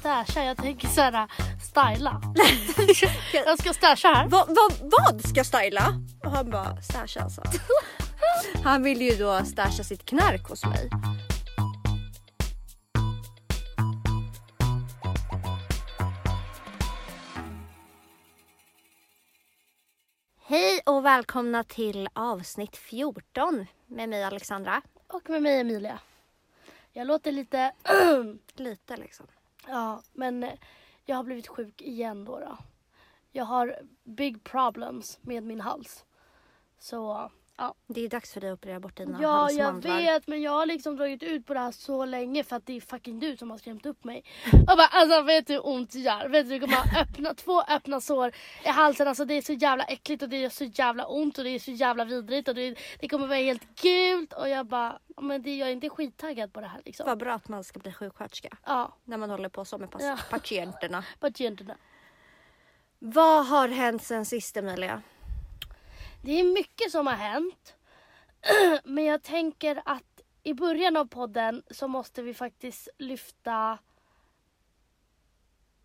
stasha, jag tänker såhär styla. jag ska stasha här. Va, va, vad ska styla? Och han bara stasha alltså. Han vill ju då stasha sitt knark hos mig. Hej och välkomna till avsnitt 14 med mig Alexandra. Och med mig Emilia. Jag låter lite... Lite liksom ja, men eh, jag har blivit sjuk igen då. då. Jag har big problems med min hals. Så ja. Det är dags för dig att operera bort dina Ja, jag vet men jag har liksom dragit ut på det här så länge för att det är fucking du som har skrämt upp mig. Jag bara alltså vet du hur ont det gör? Vet du, du kommer ha öppna, två öppna sår i halsen. Alltså det är så jävla äckligt och det är så jävla ont och det är så jävla vidrigt och det, det kommer vara helt gult och jag bara, "Ja, men det, jag är inte skittaggad på det här liksom. Vad bra att man ska bli sjuksköterska. Ja, När man håller på så med Ja. patienterna. patienterna. Vad har hänt sen sist Emilia? Det är mycket som har hänt. Men jag tänker att i början av podden så måste vi faktiskt lyfta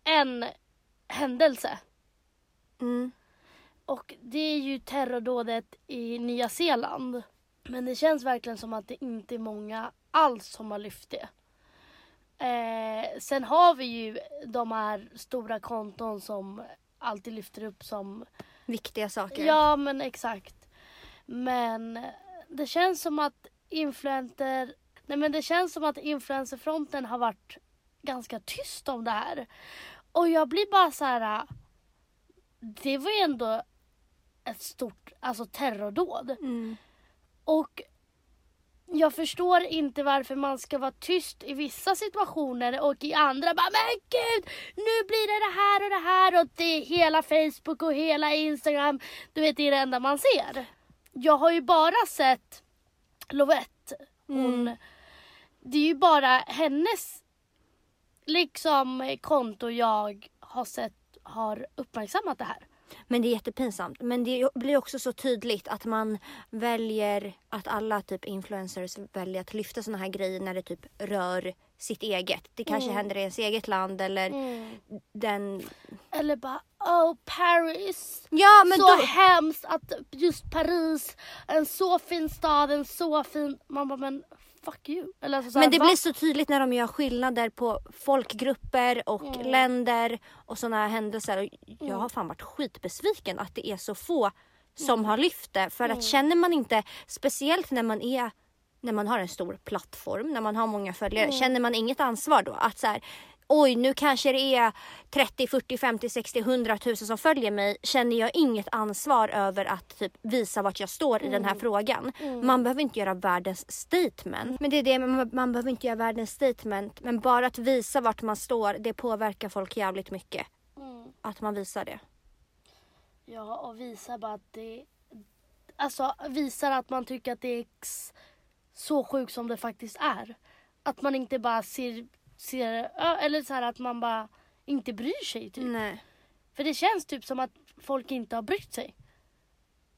en händelse. Mm. Och det är ju terrordådet i Nya Zeeland. Men det känns verkligen som att det inte är många alls som har lyft det. Eh, sen har vi ju de här stora konton som alltid lyfter upp som Viktiga saker. Ja men exakt. Men det känns som att influencer, nej men det känns som att influencerfronten har varit ganska tyst om det här. Och jag blir bara så här. Det var ju ändå ett stort alltså terrordåd. Mm. Och jag förstår inte varför man ska vara tyst i vissa situationer och i andra bara men gud nu blir det det här och det här och det är hela Facebook och hela Instagram. Du vet det är det enda man ser. Jag har ju bara sett Lovette. Hon, Mm. Det är ju bara hennes liksom konto jag har sett har uppmärksammat det här. Men det är jättepinsamt. Men det blir också så tydligt att man väljer att alla typ influencers väljer att lyfta såna här grejer när det typ rör sitt eget. Det kanske Mm. händer i ens eget land eller den... Eller bara oh Paris. Ja men så då... hemskt att just Paris, en så fin stad, en så fin... Man bara men fuck you. Eller alltså, så här, Men det va? blir så tydligt när de gör skillnader på folkgrupper och Mm. länder och här händelser. Och jag Mm. har fan varit skitbesviken att det är så få som har lyft det. För Mm. att känner man inte, speciellt när man är när man har en stor plattform, när man har många följare, Mm. känner man inget ansvar då? Att så här, oj nu kanske det är 30, 40, 50, 60, 100 tusen som följer mig. Känner jag inget ansvar över att typ visa vart jag står i den här frågan. Mm. Man behöver inte göra världens statement. Men det är det, man, man behöver inte göra världens statement. Men bara att visa vart man står, det påverkar folk jävligt mycket. Mm. Att man visar det. Ja och visar bara att det... Alltså visar att man tycker att det är så sjukt som det faktiskt är. Att man inte bara ser... ser eller så här att man bara inte bryr sig typ. Nej. För det känns typ som att folk inte har brytt sig.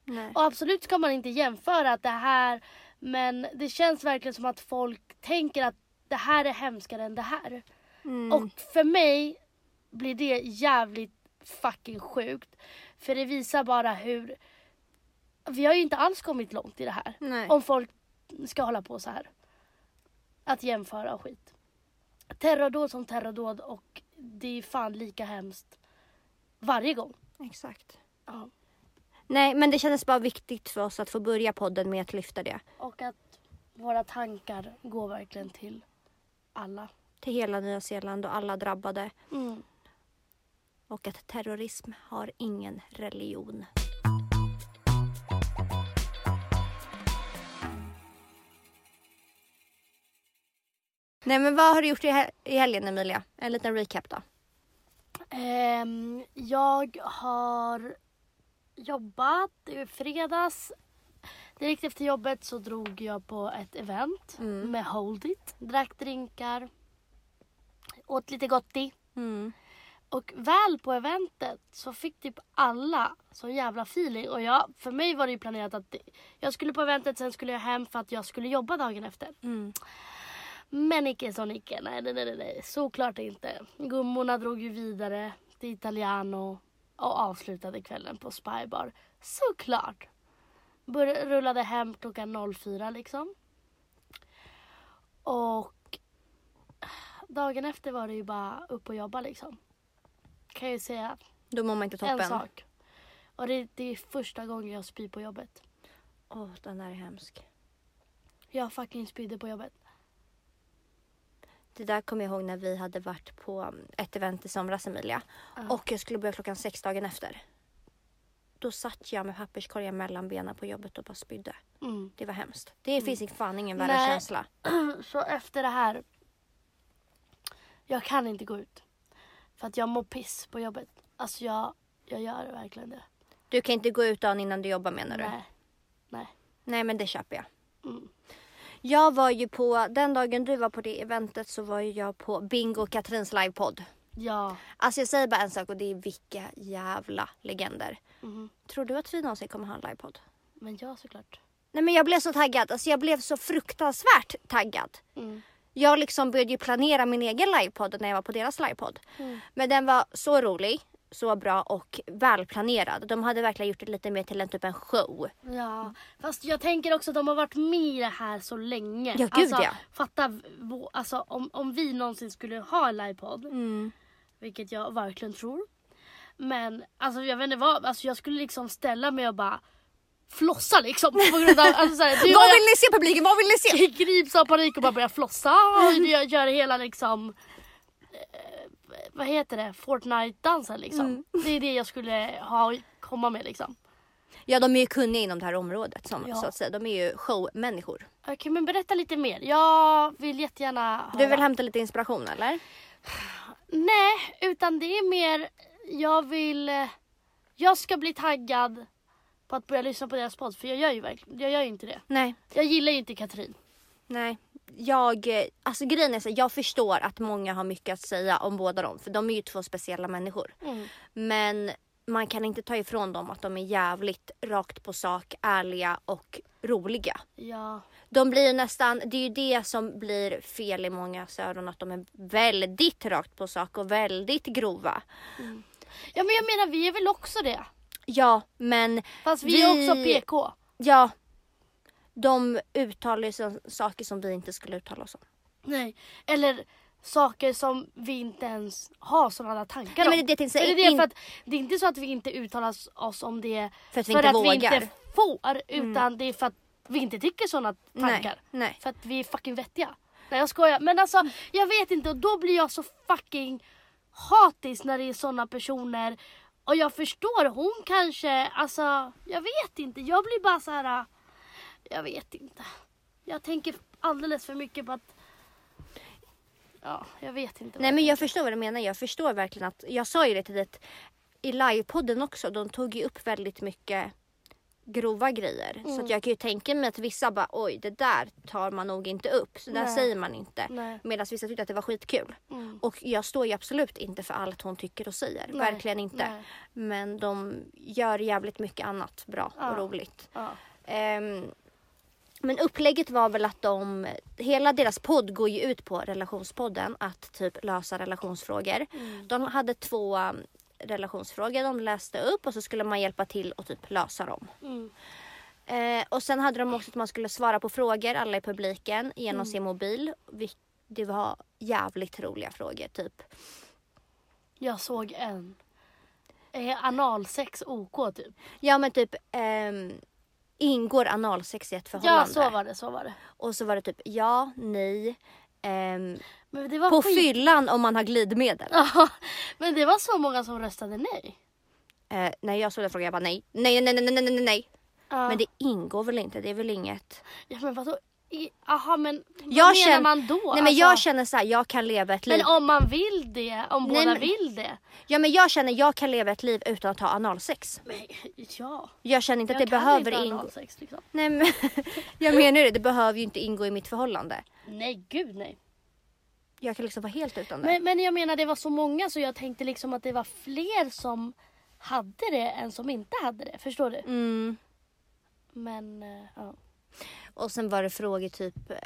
Nej. Och absolut ska man inte jämföra att det här men det känns verkligen som att folk tänker att det här är hemskare än det här. Mm. Och för mig blir det jävligt fucking sjukt. För det visar bara hur vi har ju inte alls kommit långt i det här. Nej. Om folk ska hålla på så här. Att jämföra och skit. Terrordåd som terrordåd och det är fan lika hemskt varje gång. Exakt. Ja. Nej men det kändes bara viktigt för oss att få börja podden med att lyfta det. Och att våra tankar går verkligen till alla. Till hela Nya Zeeland och alla drabbade. Mm. Och att terrorism har ingen religion. Nej men vad har du gjort i, hel- i helgen Emilia? En liten recap då. Ehm, jag har jobbat i fredags. Direkt efter jobbet så drog jag på ett event Mm. med Hold It. Drack drinkar, åt lite gotti. Mm. Och väl på eventet så fick typ alla så jävla feeling. Och jag, för mig var det ju planerat att jag skulle på eventet, sen skulle jag hem för att jag skulle jobba dagen efter. Mm. Men icke så icke. Nej, nej, nej, nej. Såklart inte. Gummorna drog ju vidare till Italiano och avslutade kvällen på Spybar. Såklart. Bör- rullade hem klockan 04 liksom. Och dagen efter var det ju bara upp och jobba liksom. Kan jag ju säga Då mår man inte toppen. en sak. Och det, det är första gången jag spyr på jobbet. Åh, den där är hemsk. Jag fucking spydde på jobbet. Det där kommer jag ihåg när vi hade varit på ett event i somras Emilia. Och jag skulle börja klockan sex dagen efter. Då satt jag med papperskorgen mellan benen på jobbet och bara spydde. Mm. Det var hemskt. Det finns fan ingen värre Nej. känsla. Så efter det här. Jag kan inte gå ut. För att jag mår piss på jobbet. Alltså jag, jag gör verkligen det. Du kan inte gå ut dagen innan du jobbar menar du? Nej. Nej. Nej men det köper jag. Mm. Jag var ju på, den dagen du var på det eventet så var ju jag på Bingo och Katrins livepodd. Ja. Alltså jag säger bara en sak och det är vilka jävla legender. Mhm. Tror du att vi någonsin kommer ha en livepodd? Men ja såklart. Nej men jag blev så taggad, alltså jag blev så fruktansvärt taggad. Mm. Jag liksom började ju planera min egen livepodd när jag var på deras livepodd. Mm. Men den var så rolig, så bra och välplanerad. De hade verkligen gjort det lite mer till en typ en show. Ja, fast jag tänker också att de har varit med i det här så länge. Ja, gud, alltså, ja. Fatta, alltså, om, om vi någonsin skulle ha en livepodd, Mm. vilket jag verkligen tror. Men alltså, jag vet inte vad, alltså, jag skulle liksom ställa mig och bara flossa liksom. På grund av, alltså, så här, det Vad vill ni se publiken? Vad vill ni se? grips av panik och bara börjar flossa och jag gör hela liksom vad heter det? Fortnite-dansen liksom. Mm. Det är det jag skulle ha komma med liksom. Ja de är ju kunniga inom det här området som, Ja. så att säga. De är ju showmänniskor. Okej men berätta lite mer. Jag vill jättegärna höra. Du vill hämta lite inspiration eller? Nej, utan det är mer jag vill jag ska bli taggad på att börja lyssna på deras podd för jag gör ju verkligen jag gör ju inte det. Nej. Jag gillar ju inte Katrin. Nej. Jag, eh, alltså grejen är så jag förstår att många har mycket att säga om båda dem för de är ju två speciella människor. Mm. Men man kan inte ta ifrån dem att de är jävligt rakt på sak, ärliga och roliga. Ja. De blir nästan, det är ju det som blir fel i många öron att de är väldigt rakt på sak och väldigt grova. ja men jag menar vi är väl också det. Ja men Fast vi, är också PK. Ja. De uttalar så- saker som vi inte skulle uttala oss om. Nej. Eller saker som vi inte ens har sådana tankar Nej, om. men det är det är In- för att, det är inte så att vi inte uttalar oss om det För att vi för inte att vågar. vi inte får. Utan det är för att vi inte tycker sådana tankar. Nej, nej. För att vi är fucking vettiga. Nej jag skojar. Men alltså jag vet inte och då blir jag så fucking hatisk när det är sådana personer. Och jag förstår hon kanske, alltså jag vet inte. Jag blir bara så här. Jag vet inte. Jag tänker alldeles för mycket på att Ja, jag vet inte. Nej men jag förstår vad du menar. Jag förstår verkligen att, jag sa ju det till dig i livepodden också, de tog ju upp väldigt mycket grova grejer. Så Mm. att jag kan ju tänka mig att vissa bara oj det där tar man nog inte upp. Så där Nej. säger man inte. Medan vissa tyckte att det var skitkul. Mm. Och jag står ju absolut inte för allt hon tycker och säger. Nej, Verkligen inte. nej. Men de gör jävligt mycket annat bra Ja. och roligt. Ja. Ehm, men upplägget var väl att de, hela deras podd går ju ut på relationspodden att typ lösa relationsfrågor. Mm. De hade två um, relationsfrågor de läste upp och så skulle man hjälpa till och typ lösa dem. Mm. Eh, och sen hade de också att man skulle svara på frågor, alla i publiken, genom Mm. sin mobil. Det var jävligt roliga frågor typ. Jag såg en. Är analsex OK typ? Ja men typ ehm, ingår analsex i ett förhållande? Ja så var det, så var det. Och så var det typ ja, nej. ehm, på skit. fyllan om man har glidmedel. Ja, men det var så många som röstade nej. Eh, när jag såg den frågan jag bara nej. Nej, nej, nej, nej, nej, nej, nej. Ja. Men det ingår väl inte? Det är väl inget? Ja men vadå? I- Aha men vad Jag menar känner- man då? Nej men Alltså, jag känner så här, jag kan leva ett liv. Men om man vill det, om Nej, båda men- vill det. Ja men jag känner jag kan leva ett liv utan att ha analsex. Men ja. Jag känner inte att jag det kan behöver inte ingå. analsex liksom. Nej men jag menar det, det behöver ju inte ingå i mitt förhållande. Nej gud nej. Jag kan liksom vara helt utan det. Men, men jag menar det var så många så jag tänkte liksom att det var fler som hade det än som inte hade det. Förstår du? Mm. Men eh, ja. Och sen var det frågor typ eh,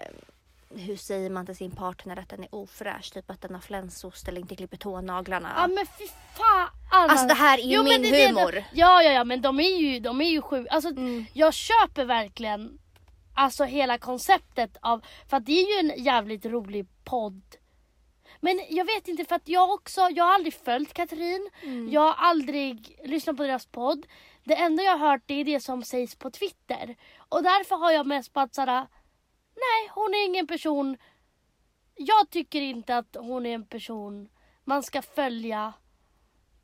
hur säger man till sin partner att den är ofräsch? Typ att den har flänsost eller inte klipper tånaglarna. Ja men fy fan! Alltså det här är ju Jo, min det är det- humor. Ja ja ja men de är ju, de är ju sjuka. Alltså Mm. jag köper verkligen Alltså hela konceptet av, för att det är ju en jävligt rolig podd. Men jag vet inte för att jag också, jag har aldrig följt Katrin. Mm. Jag har aldrig lyssnat på deras podd. Det enda jag har hört det är det som sägs på Twitter. Och därför har jag mest bara såhär, nej hon är ingen person. Jag tycker inte att hon är en person man ska följa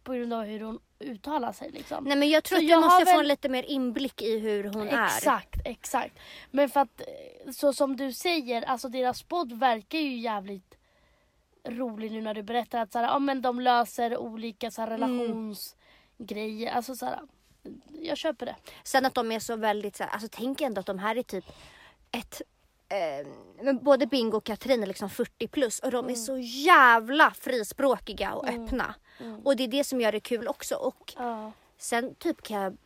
på grund av hur hon uttalar sig liksom. Nej men jag tror Så att jag du måste har få väl- en lite mer inblick i hur hon är. Exakt, exakt. Men för att eh, så som du säger, alltså deras podd verkar ju jävligt rolig nu när du berättar att så här, ja, men de löser olika så här, Mm. relationsgrejer. Alltså så här, jag köper det. Sen att de är så väldigt så här, alltså tänk ändå att de här är typ ett eh, men både Bingo och Katrin är liksom 40 plus och de Mm. är så jävla frispråkiga och öppna. Mm. Och det är det som gör det kul också. Och Ja. sen typ kan jag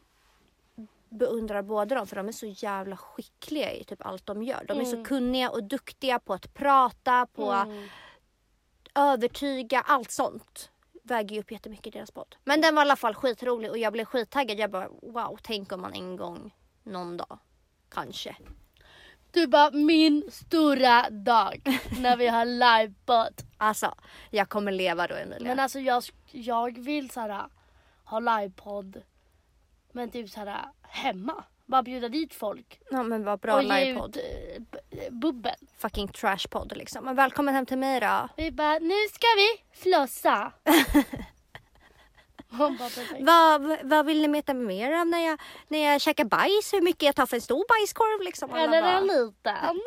beundra båda dem för de är så jävla skickliga i typ allt de gör. De är så Mm. kunniga och duktiga på att prata, på Mm. övertyga, allt sånt. Väger ju upp jättemycket i deras podd. Men den var i alla fall skitrolig och jag blev skittaggad. Jag bara wow, tänk om man en gång någon dag kanske. Du bara, min stora dag när vi har livepodd. Alltså, jag kommer leva då Emilia. Men alltså jag, jag vill så här, ha livepodd men typ så här, hemma. Bara bjuda dit folk. ja men vad bra livepodd. eh, bubbel. Fucking trashpodd liksom. Men välkommen hem till mig då. Vi bara, nu ska vi flossa. Vad, vad vill ni veta mer om när jag, när jag käkar bajs? Hur mycket jag tar för en stor bajskorv liksom? Eller bara, en liten.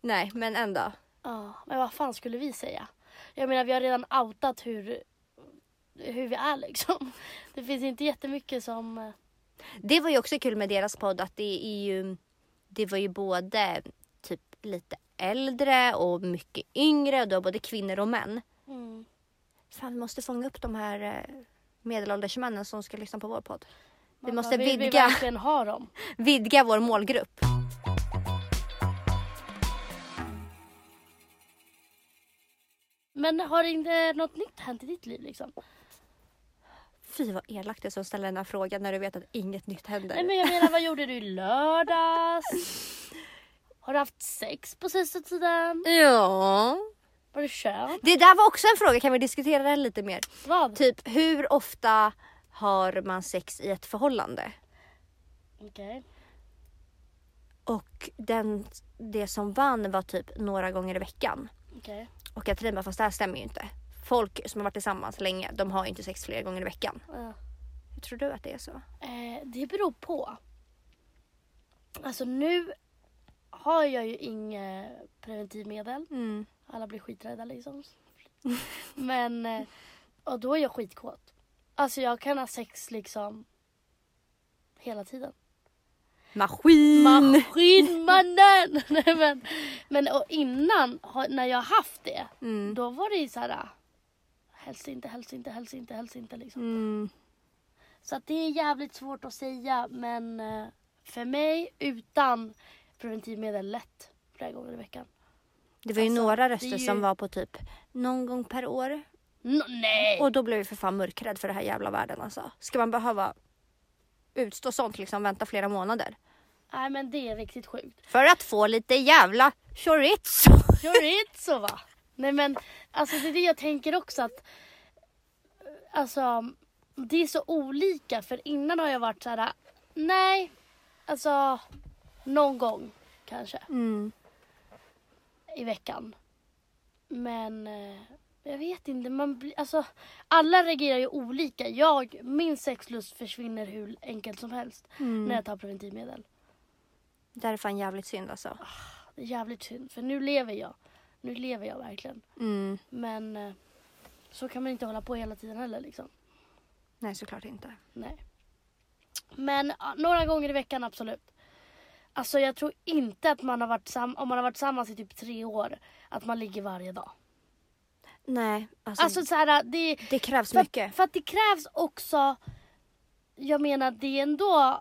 Nej men ändå. Ja, men vad fan skulle vi säga? Jag menar vi har redan outat hur, hur vi är liksom. Det finns inte jättemycket som... Det var ju också kul med deras podd att det är ju Det var ju både typ lite äldre och mycket yngre och då både kvinnor och män. Mm. Fan vi måste fånga upp de här eh, medelålders männen som ska lyssna på vår podd. Vi måste vill vi vidga, verkligen ha dem? vidga vår målgrupp. Men har inte något nytt hänt i ditt liv liksom? Fy vad elakt det är som ställer den här frågan när du vet att inget nytt händer. Nej men jag menar vad gjorde du i lördags? Har du haft sex på sista tiden? Ja. Har du kört? Det där var också en fråga, kan vi diskutera den lite mer? Vad? Typ hur ofta har man sex i ett förhållande? Okej. Och den, det som vann var typ några gånger i veckan. Okej. Och Katrin bara, fast det här stämmer ju inte. Folk som har varit tillsammans länge, de har ju inte sex flera gånger i veckan. Ja. Hur tror du att det är så? Eh, det beror på. Alltså nu har jag ju inget preventivmedel. Mm. Alla blir skiträdda liksom. Men, eh, och då är jag skitkåt. Alltså jag kan ha sex liksom hela tiden. Maskin! Maskinmannen! Nej, men men och innan, när jag haft det, Mm. då var det ju så här. Helst inte, helst inte, helst inte, helst inte liksom. Mm. Så att det är jävligt svårt att säga men eh, för mig utan preventivmedel lätt flera gånger i veckan. Det var ju Alltså, några röster ju- som var på typ någon gång per år. Nå, nej! Och då blev jag för fan mörkrädd för det här jävla världen alltså. Ska man behöva utstå sånt liksom, vänta flera månader? Nej men det är riktigt sjukt. För att få lite jävla chorizo! Chorizo va? Nej men alltså det är det jag tänker också att alltså det är så olika för innan har jag varit så här. nej alltså någon gång kanske Mm. i veckan. Men eh, jag vet inte, man blir, alltså alla reagerar ju olika. Jag, min sexlust försvinner hur enkelt som helst Mm. när jag tar preventivmedel. Det här är fan jävligt synd alltså. Det är jävligt synd för nu lever jag. Nu lever jag verkligen. Mm. Men eh, så kan man inte hålla på hela tiden heller liksom. Nej såklart inte. Nej. Men några gånger i veckan absolut. Alltså jag tror inte att man har varit sam- om man har varit tillsammans i typ tre år, att man ligger varje dag. Nej, alltså, Alltså så här, det, det krävs för, mycket. för att det krävs också, jag menar det är ändå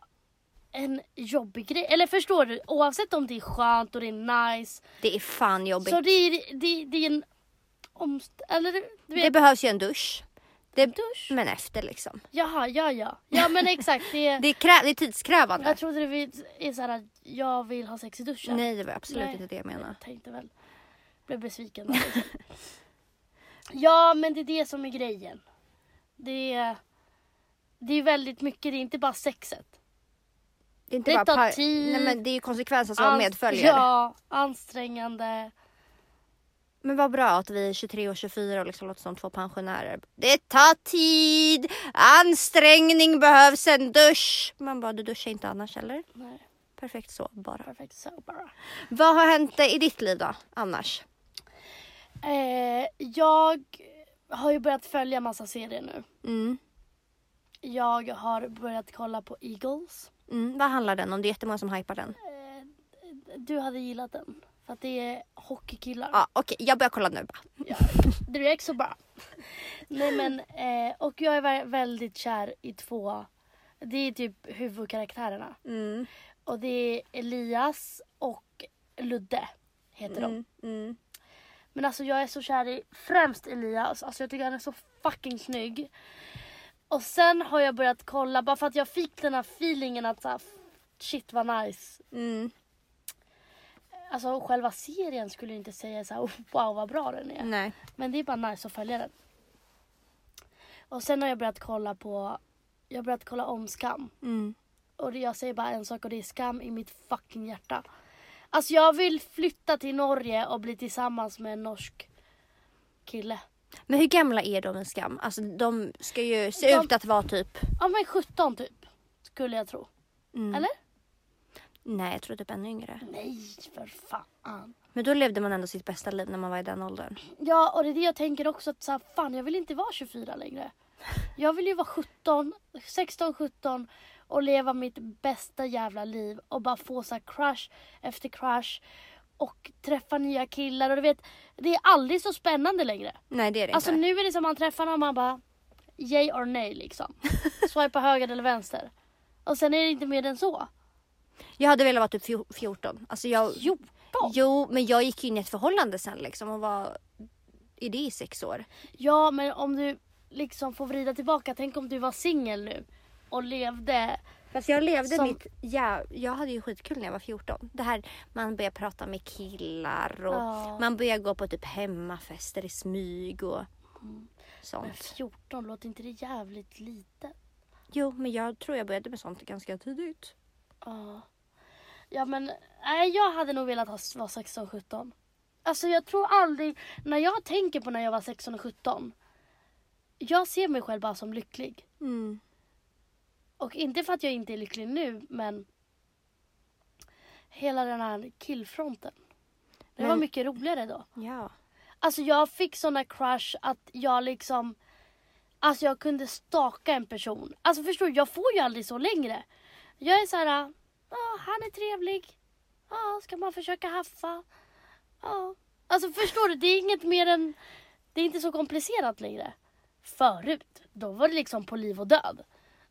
en jobbig grej. Eller förstår du? Oavsett om det är skönt och det är nice. Det är fan jobbigt. Så det är, det, det är en omst... Eller du Det vet, behövs ju en dusch. Det, dusch. men efter liksom. Jaha, ja ja. Ja men exakt. Det, Det är, krä, det är tidskrävande. jag trodde det är såhär att jag vill ha sex i duschen. Nej det var absolut Nej. inte det jag menade. Jag tänkte väl. Blev besviken. ja men det är det som är grejen. Det är, det är väldigt mycket, det är inte bara sexet. Det är inte Det bara tar tid. Nej men det är ju konsekvenser som Anst- medföljer. Ja, ansträngande. Men vad bra att vi är 23 och 24 och liksom låter som två pensionärer. Det tar tid, ansträngning behövs, en dusch. Man bara, du duschar inte annars eller? Nej, Perfekt så bara. perfekt så bara. Vad har hänt i ditt liv då annars? Eh, jag har ju börjat följa massa serier nu. Mm. Jag har börjat kolla på Eagles. Mm. Vad handlar den om? Det är jättemånga som hypar den. Eh, du hade gillat den. För att det är hockeykillar. Ja okej, jag börjar kolla nu bara. Ja, det är så bra. Nej men, eh, och jag är vä- väldigt kär i två. Det är typ huvudkaraktärerna. Mm. Och det är Elias och Ludde. Heter de. Mm. Mm. Men alltså jag är så kär i främst Elias. Alltså jag tycker han är så fucking snygg. Och sen har jag börjat kolla bara för att jag fick den här feelingen att så här, shit vad nice. Mm. Alltså själva serien skulle jag inte säga så här, "Oh, wow vad bra den är. Nej. Men det är bara nice att följa den. Och sen har jag börjat kolla på, jag har börjat kolla om Skam. Mm. Och jag säger bara en sak och det är skam i mitt fucking hjärta. Alltså jag vill flytta till Norge och bli tillsammans med en norsk kille. Men hur gamla är de i Skam? Alltså de ska ju se De- ut att vara typ... Ja men 17 typ. Skulle jag tro. Mm. Eller? Nej jag tror typ ännu yngre. Nej för fan. Men då levde man ändå sitt bästa liv när man var i den åldern. Ja och det är det jag tänker också att så här, fan jag vill inte vara 24 längre. Jag vill ju vara 17, 16, 17 och leva mitt bästa jävla liv och bara få så crush efter crush och träffa nya killar och du vet det är aldrig så spännande längre. Nej det är det Alltså inte. nu är det som man träffar någon och man bara yay or nej liksom. Swipa höger eller vänster. Och sen är det inte mer än så. Jag hade velat vara typ fjor- 14. Alltså jag... 14? Jo men jag gick in i ett förhållande sen liksom och var i det i sex år. Ja men om du liksom får vrida tillbaka, tänk om du var singel nu och levde Fast jag levde Som- mitt... Ja, jag hade ju skitkul när jag var 14. Det här, man börjar prata med killar och Ja. man börjar gå på typ hemmafester i smyg och Men sånt. 14, låter inte det jävligt lite? Jo men jag tror jag började med sånt ganska tidigt. Ja. Ja men, nej jag hade nog velat ha, vara 16, 17. Alltså jag tror aldrig, när jag tänker på när jag var 16 och 17. Jag ser mig själv bara som lycklig. Mm. Och inte för att jag inte är lycklig nu men hela den här killfronten. Det var Men- mycket roligare då. Ja. Alltså jag fick såna crush att jag liksom Alltså jag kunde staka en person. Alltså förstår du, jag får ju aldrig så längre. Jag är så här, ah, han är trevlig. Ja, ska man försöka haffa? Ja. Alltså förstår du, det är inget mer än Det är inte så komplicerat längre. Förut, då var det liksom på liv och död.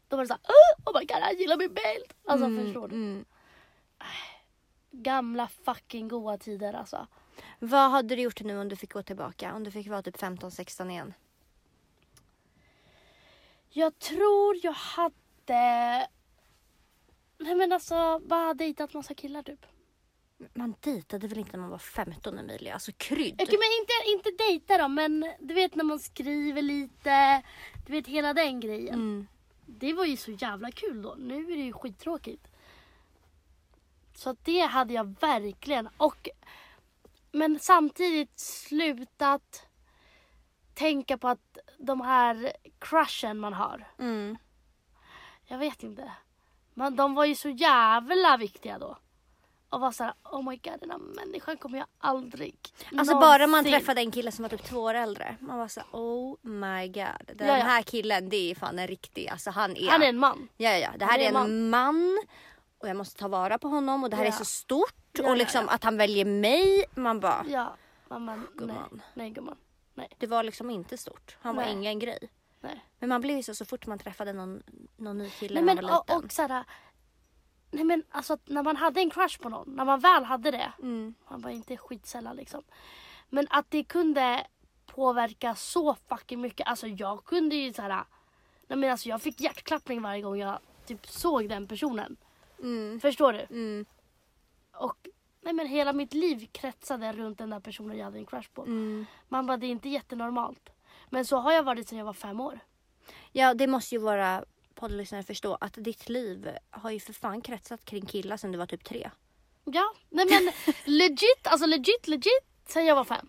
Då var det så här, "Åh, oh my god, han gillar min bild. Alltså Mm, förstår du? mm. Gamla fucking goa tider alltså. Vad hade du gjort nu om du fick gå tillbaka? Om du fick vara typ 15-16 igen? Jag tror jag hade... Nej men alltså, bara dejtat massa killar typ. Man dejtade väl inte när man var 15 Emilia? Alltså krydd. Okej men inte, inte dejta då men du vet när man skriver lite. Du vet hela den grejen. Mm. Det var ju så jävla kul då. Nu är det ju skittråkigt. Så det hade jag verkligen. Och, men samtidigt slutat tänka på att de här crushen man har. Mm. Jag vet inte. Men de var ju så jävla viktiga då. Och var såhär, oh my god den här människan kommer jag aldrig Alltså bara man någonsin- träffade en kille som var typ två år äldre. Man var så här, oh my god. Den Ja, ja. här killen det är fan en riktig, alltså han är. Han är en man. Ja ja, det här är är en man. Och jag måste ta vara på honom och det här Ja. är så stort. Ja, och liksom ja. att han väljer mig. Man bara, Ja. Mamma, nej. Gumman. Nej gumman. det var liksom inte stort. Han var Nej. ingen grej. Nej. Men man blev ju så så fort man träffade någon, någon ny kille Nej men man var och, och såhär. Nej men alltså när man hade en crush på någon, när man väl hade det. Mm. Man var inte skitsällan liksom. Men att det kunde påverka så fucking mycket. Alltså jag kunde ju såhär. Nej men alltså jag fick hjärtklappning varje gång jag typ såg den personen. Mm. Förstår du? Mm. Och nej men hela mitt liv kretsade runt den där personen jag hade en crush på. Mm. Man bara det är inte jättenormalt. Men så har jag varit sedan jag var fem år. Ja, det måste ju våra poddlyssnare förstå att ditt liv har ju för fan kretsat kring killar sedan du var typ tre. Ja, nej men legit, alltså legit, legit sen jag var fem.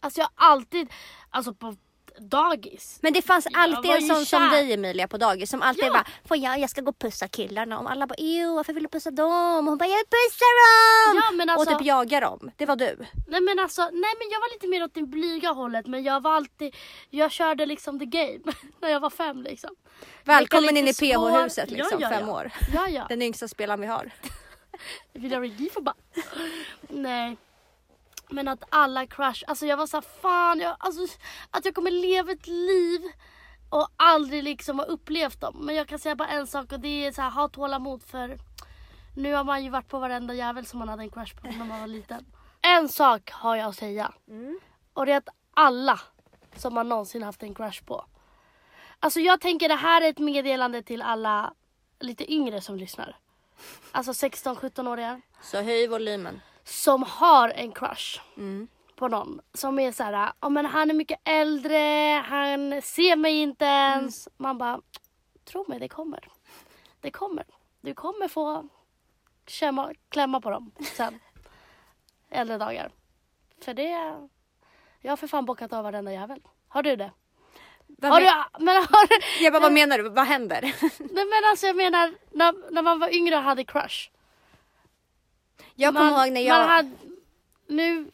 Alltså jag har alltid, alltså på dagis. Men det fanns alltid en sån som dig Emilia på dagis som alltid Ja. bara Får jag, jag ska gå och pussa killarna och alla bara ew varför vill du pussa dem? Och hon bara jag vill pussa dem! Ja men alltså, Och typ jaga dem. Det var du. nej men alltså, nej men jag var lite mer åt det blyga hållet men jag var alltid, jag körde liksom the game när jag var fem liksom. Välkommen in i. PH-huset liksom, ja, fem ja. år. Ja ja, Den yngsta spelaren vi har. vill jag för bara. Nej. Men att alla crush, alltså jag var så här, fan, jag, alltså, att jag kommer leva ett liv och aldrig liksom ha upplevt dem. Men jag kan säga bara en sak och det är så här, ha tålamod för nu har man ju varit på varenda jävel som man hade en crush på när man var liten. En sak har jag att säga. Och det är att alla som man någonsin haft en crush på. Alltså jag tänker det här är ett meddelande till alla lite yngre som lyssnar. Alltså 16-17-åringar. Så höj volymen. Som har en crush Mm. på någon. Som är så här, oh, men han är mycket äldre, han ser mig inte ens. Man bara, tro mig det kommer. Det kommer. Du kommer få klämma, klämma på dem sen. Äldre dagar. För det, jag har för fan bockat av varenda jävel. Har du det? Vad Har men- du, men har du, Jag bara, vad menar du? Vad händer? nej men alltså jag menar när, när man var yngre och hade crush. Jag kommer ihåg när jag... Man hade, nu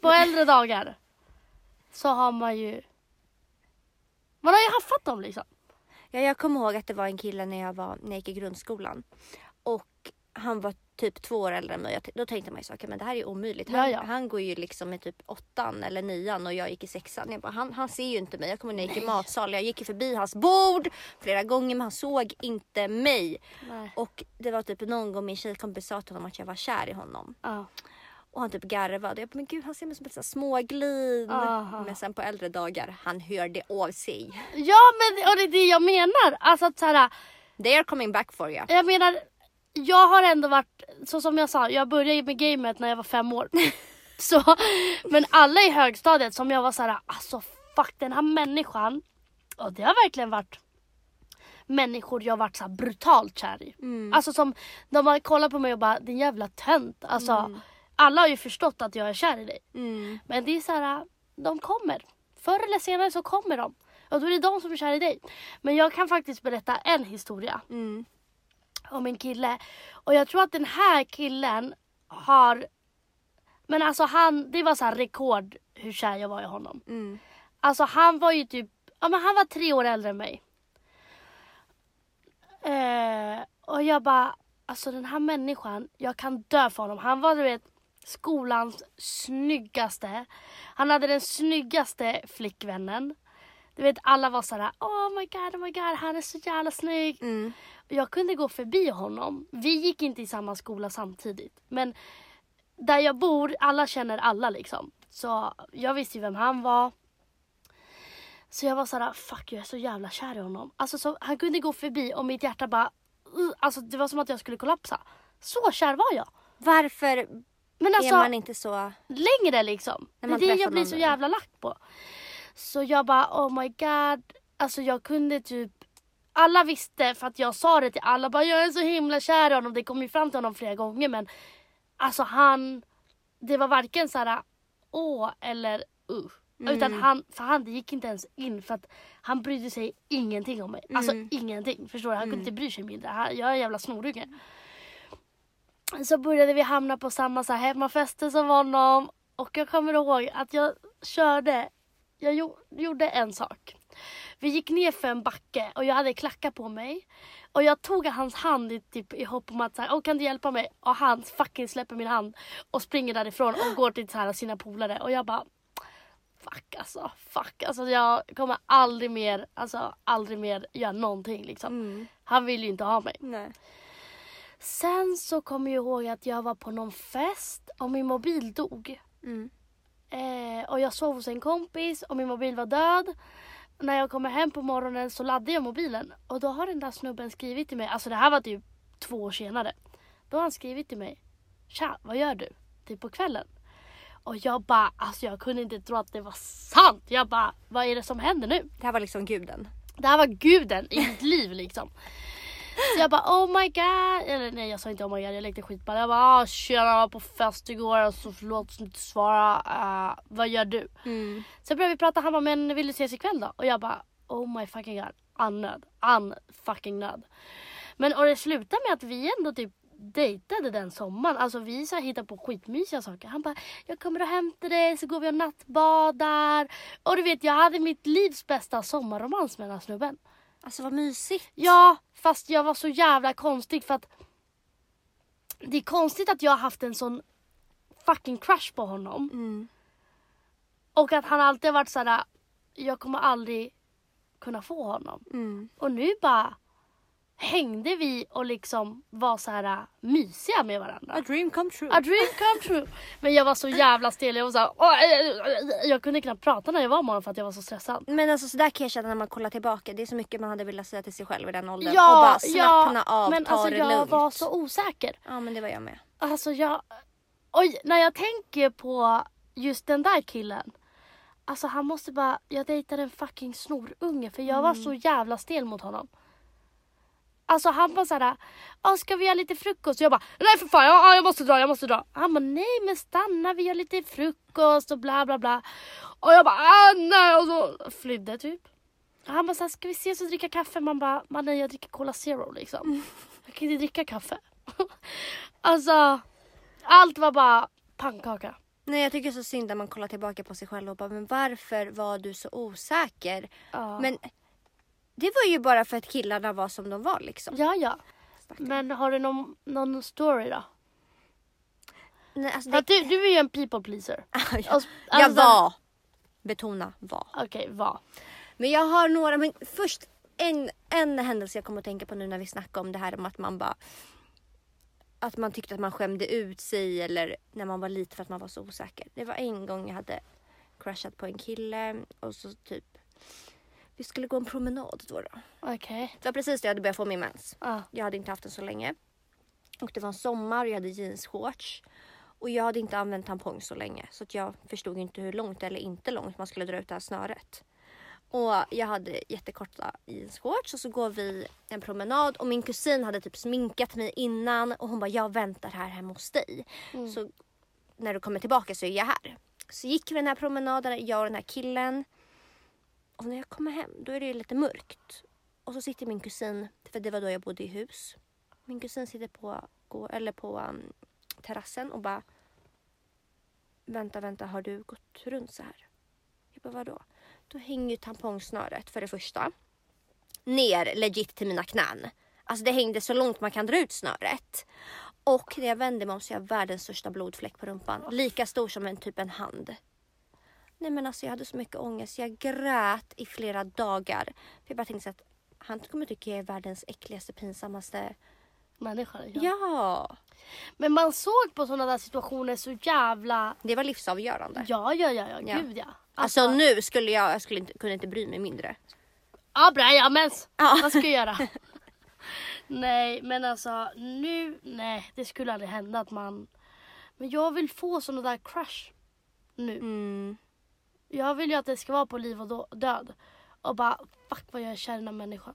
på äldre dagar så har man ju man har ju haffat dem liksom. Ja, jag kommer ihåg att det var en kille när jag, var, när jag gick i grundskolan. Och han var typ två år äldre än mig. Då tänkte man ju så, okay, men det här är ju omöjligt. Han, Ja, ja. han går ju liksom i typ åttan eller nian och jag gick i sexan. Jag bara, han, han ser ju inte mig. Jag kommer ihåg när jag gick i matsal. Jag gick ju förbi hans bord flera gånger men han såg inte mig. Nej. Och det var typ någon gång min tjejkompis sa till honom att jag var kär i honom. Ja. Och han typ garvade. Jag bara, men gud han ser mig som ett småglin. Aha. Men sen på äldre dagar, han hörde av sig. ja men och det är det jag menar. Alltså att så här, They are coming back for you. jag menar jag har ändå varit, så som jag sa, jag började med gamet när jag var fem år. så, men alla i högstadiet som jag var så här, alltså fuck den här människan. Och det har verkligen varit människor jag varit så brutalt kär i. Mm. Alltså som, de har kollat på mig och bara din jävla tönt. Alltså alla har ju förstått att jag är kär i dig. Mm. Men det är så här, de kommer. Förr eller senare så kommer de. Och då är det de som är kär i dig. Men jag kan faktiskt berätta en historia Mm. Om en kille. Och jag tror att den här killen har... Men alltså han, det var så här rekord hur kär jag var i honom. Mm. Alltså han var ju typ, ja men han var tre år äldre än mig. Eh, och jag bara, alltså den här människan, jag kan dö för honom. Han var du vet skolans snyggaste. Han hade den snyggaste flickvännen. Du vet alla var såhär, oh my god, oh my god, han är så jävla snygg. Mm. Och Jag kunde gå förbi honom. Vi gick inte i samma skola samtidigt. Men där jag bor, alla känner alla liksom. Så jag visste ju vem han var. Så jag var såhär, fuck jag är så jävla kär i honom. Alltså så, han kunde gå förbi och mitt hjärta bara, uh, alltså det var som att jag skulle kollapsa. Så kär var jag. Varför Men är alltså man inte så... längre liksom. Det När är man det träffar jag blir någon så jävla lack på. Så jag bara oh my god. Alltså jag kunde typ alla visste för att jag sa det till alla. Bara, jag är så himla kär i honom. Det kom ju fram till honom flera gånger men alltså han. Det var varken så här åh eller uh. Utan han, för han det gick inte ens in för att han brydde sig ingenting om mig. Alltså ingenting. Förstår du? Han kunde inte bry sig mindre. Han, jag är en jävla snorunge. Så började vi hamna på samma så här hemmafester som honom. Och jag kommer ihåg att jag körde, jag gjo- gjorde en sak. Vi gick ner för en backe och jag hade klackar på mig. Och jag tog hans hand i, typ, i hopp om att så här, oh, kan du hjälpa mig? Och han fucking släpper min hand och springer därifrån och går till så här, sina polare. Och jag bara fuck alltså, fuck. Alltså jag kommer aldrig mer, alltså aldrig mer göra någonting liksom. Mm. Han vill ju inte ha mig. Nej. Sen så kommer jag ihåg att jag var på någon fest och min mobil dog. Mm. Eh, och jag sov hos en kompis och min mobil var död. När jag kommer hem på morgonen så laddade jag mobilen och då har den där snubben skrivit till mig, alltså det här var typ två år senare. Då har han skrivit till mig. Tja, vad gör du? Typ på kvällen. Och jag bara, alltså jag kunde inte tro att det var sant. Jag bara, vad är det som händer nu? Det här var liksom guden. Det här var guden i mitt liv liksom. Så jag bara oh my god. Eller nej jag sa inte oh my god, jag lekte skitball. Jag bara ah, tjena jag var på fest igår alltså förlåt som inte svara. Uh, vad gör du? Mm. Sen började vi prata, han bara men vill du ses ikväll då? Och jag bara oh my fucking god. Annöd. An fucking nöd. Men och det slutade med att vi ändå typ dejtade den sommaren. Alltså vi så hittade på skitmysiga saker. Han bara, jag kommer och hämtar dig så går vi och nattbadar. Och du vet jag hade mitt livs bästa sommarromans med den här snubben. Alltså vad mysigt. Ja, fast jag var så jävla konstig för att det är konstigt att jag har haft en sån fucking crush på honom. Mm. Och att han alltid har varit såhär, jag kommer aldrig kunna få honom. Mm. Och nu bara hängde vi och liksom var så här äh, mysiga med varandra. A dream come true. A dream come true. Men jag var så jävla stel. Jag var så här, "Åh, äh, äh", jag kunde knappt prata när jag var med honom för att jag var så stressad. Men alltså sådär kan jag känna när man kollar tillbaka. Det är så mycket man hade velat säga till sig själv i den åldern. Ja, och bara slappna ja, av, men ta alltså det jag lugnt. var så osäker. Ja men det var jag med. Alltså jag... Oj, när jag tänker på just den där killen. Alltså han måste bara... Jag dejtade en fucking snorunge för jag var så jävla stel mot honom. Alltså han bara såhär, "Ja, ska vi göra lite frukost? Jag bara, nej för fan ja, ja, jag måste dra, jag måste dra. Han bara, nej men stanna vi gör lite frukost och bla bla bla. Och jag bara, ah, nej och så flydde typ. Han bara, såhär, ska vi ses och dricka kaffe? Man bara, mannen jag dricker Cola Zero liksom. Jag kan inte dricka kaffe. alltså, allt var bara pannkaka. Nej jag tycker det är så synd när man kollar tillbaka på sig själv och bara men varför var du så osäker? Ja. Men det var ju bara för att killarna var som de var liksom. Ja, ja. Stackarn. Men har du någon, någon story då? Nej, alltså det... du, du är ju en people pleaser. jag, Alltså, jag var. Betona var. Okej, var. Men jag har några, men först en, en händelse jag kommer att tänka på nu när vi snackar om det här om att man bara att man tyckte att man skämde ut sig eller när man var liten för att man var så osäker. Det var en gång jag hade crushat på en kille och så typ vi skulle gå en promenad då. då. Okej. Det var precis då jag hade börjat få min mens. Ja. Jag hade inte haft den så länge. Och det var en sommar och jag hade jeansshorts. Och jag hade inte använt tampong så länge så att jag förstod inte hur långt eller inte långt man skulle dra ut det här snöret. Och jag hade jättekorta jeansshorts och så går vi en promenad och min kusin hade typ sminkat mig innan och hon bara jag väntar här hemma hos dig. Mm. Så när du kommer tillbaka så är jag här. Så gick vi den här promenaden, jag och den här killen. Och när jag kommer hem då är det lite mörkt. Och så sitter min kusin, för det var då jag bodde i hus. Min kusin sitter på, gå- eller på um, terrassen och bara Vänta, vänta, har du gått runt så här? Jag bara, vadå? Då hänger ju tampongsnöret för det första ner legit till mina knän. Alltså det hängde så långt man kan dra ut snöret. Och när jag vände mig om så har jag världens största blodfläck på rumpan. Lika stor som en typ en hand. Nej men alltså jag hade så mycket ångest. Jag grät i flera dagar. För jag bara tänkte så att han kommer tycka jag är världens äckligaste, pinsammaste. Människa. Ja. Ja! Men man såg på sådana där situationer så jävla... Det var livsavgörande. Ja, ja, ja, ja. Ja. Gud ja. Alltså, nu skulle jag, jag skulle inte, kunde inte bry mig mindre. Ja, bra, ja, men Ja. vad ska jag göra? nej, men alltså nu, nej, det skulle aldrig hända att man... Men jag vill få sådana där crush nu. Mm. Jag vill ju att det ska vara på liv och död. Och bara, fuck vad jag är kär i den här människan.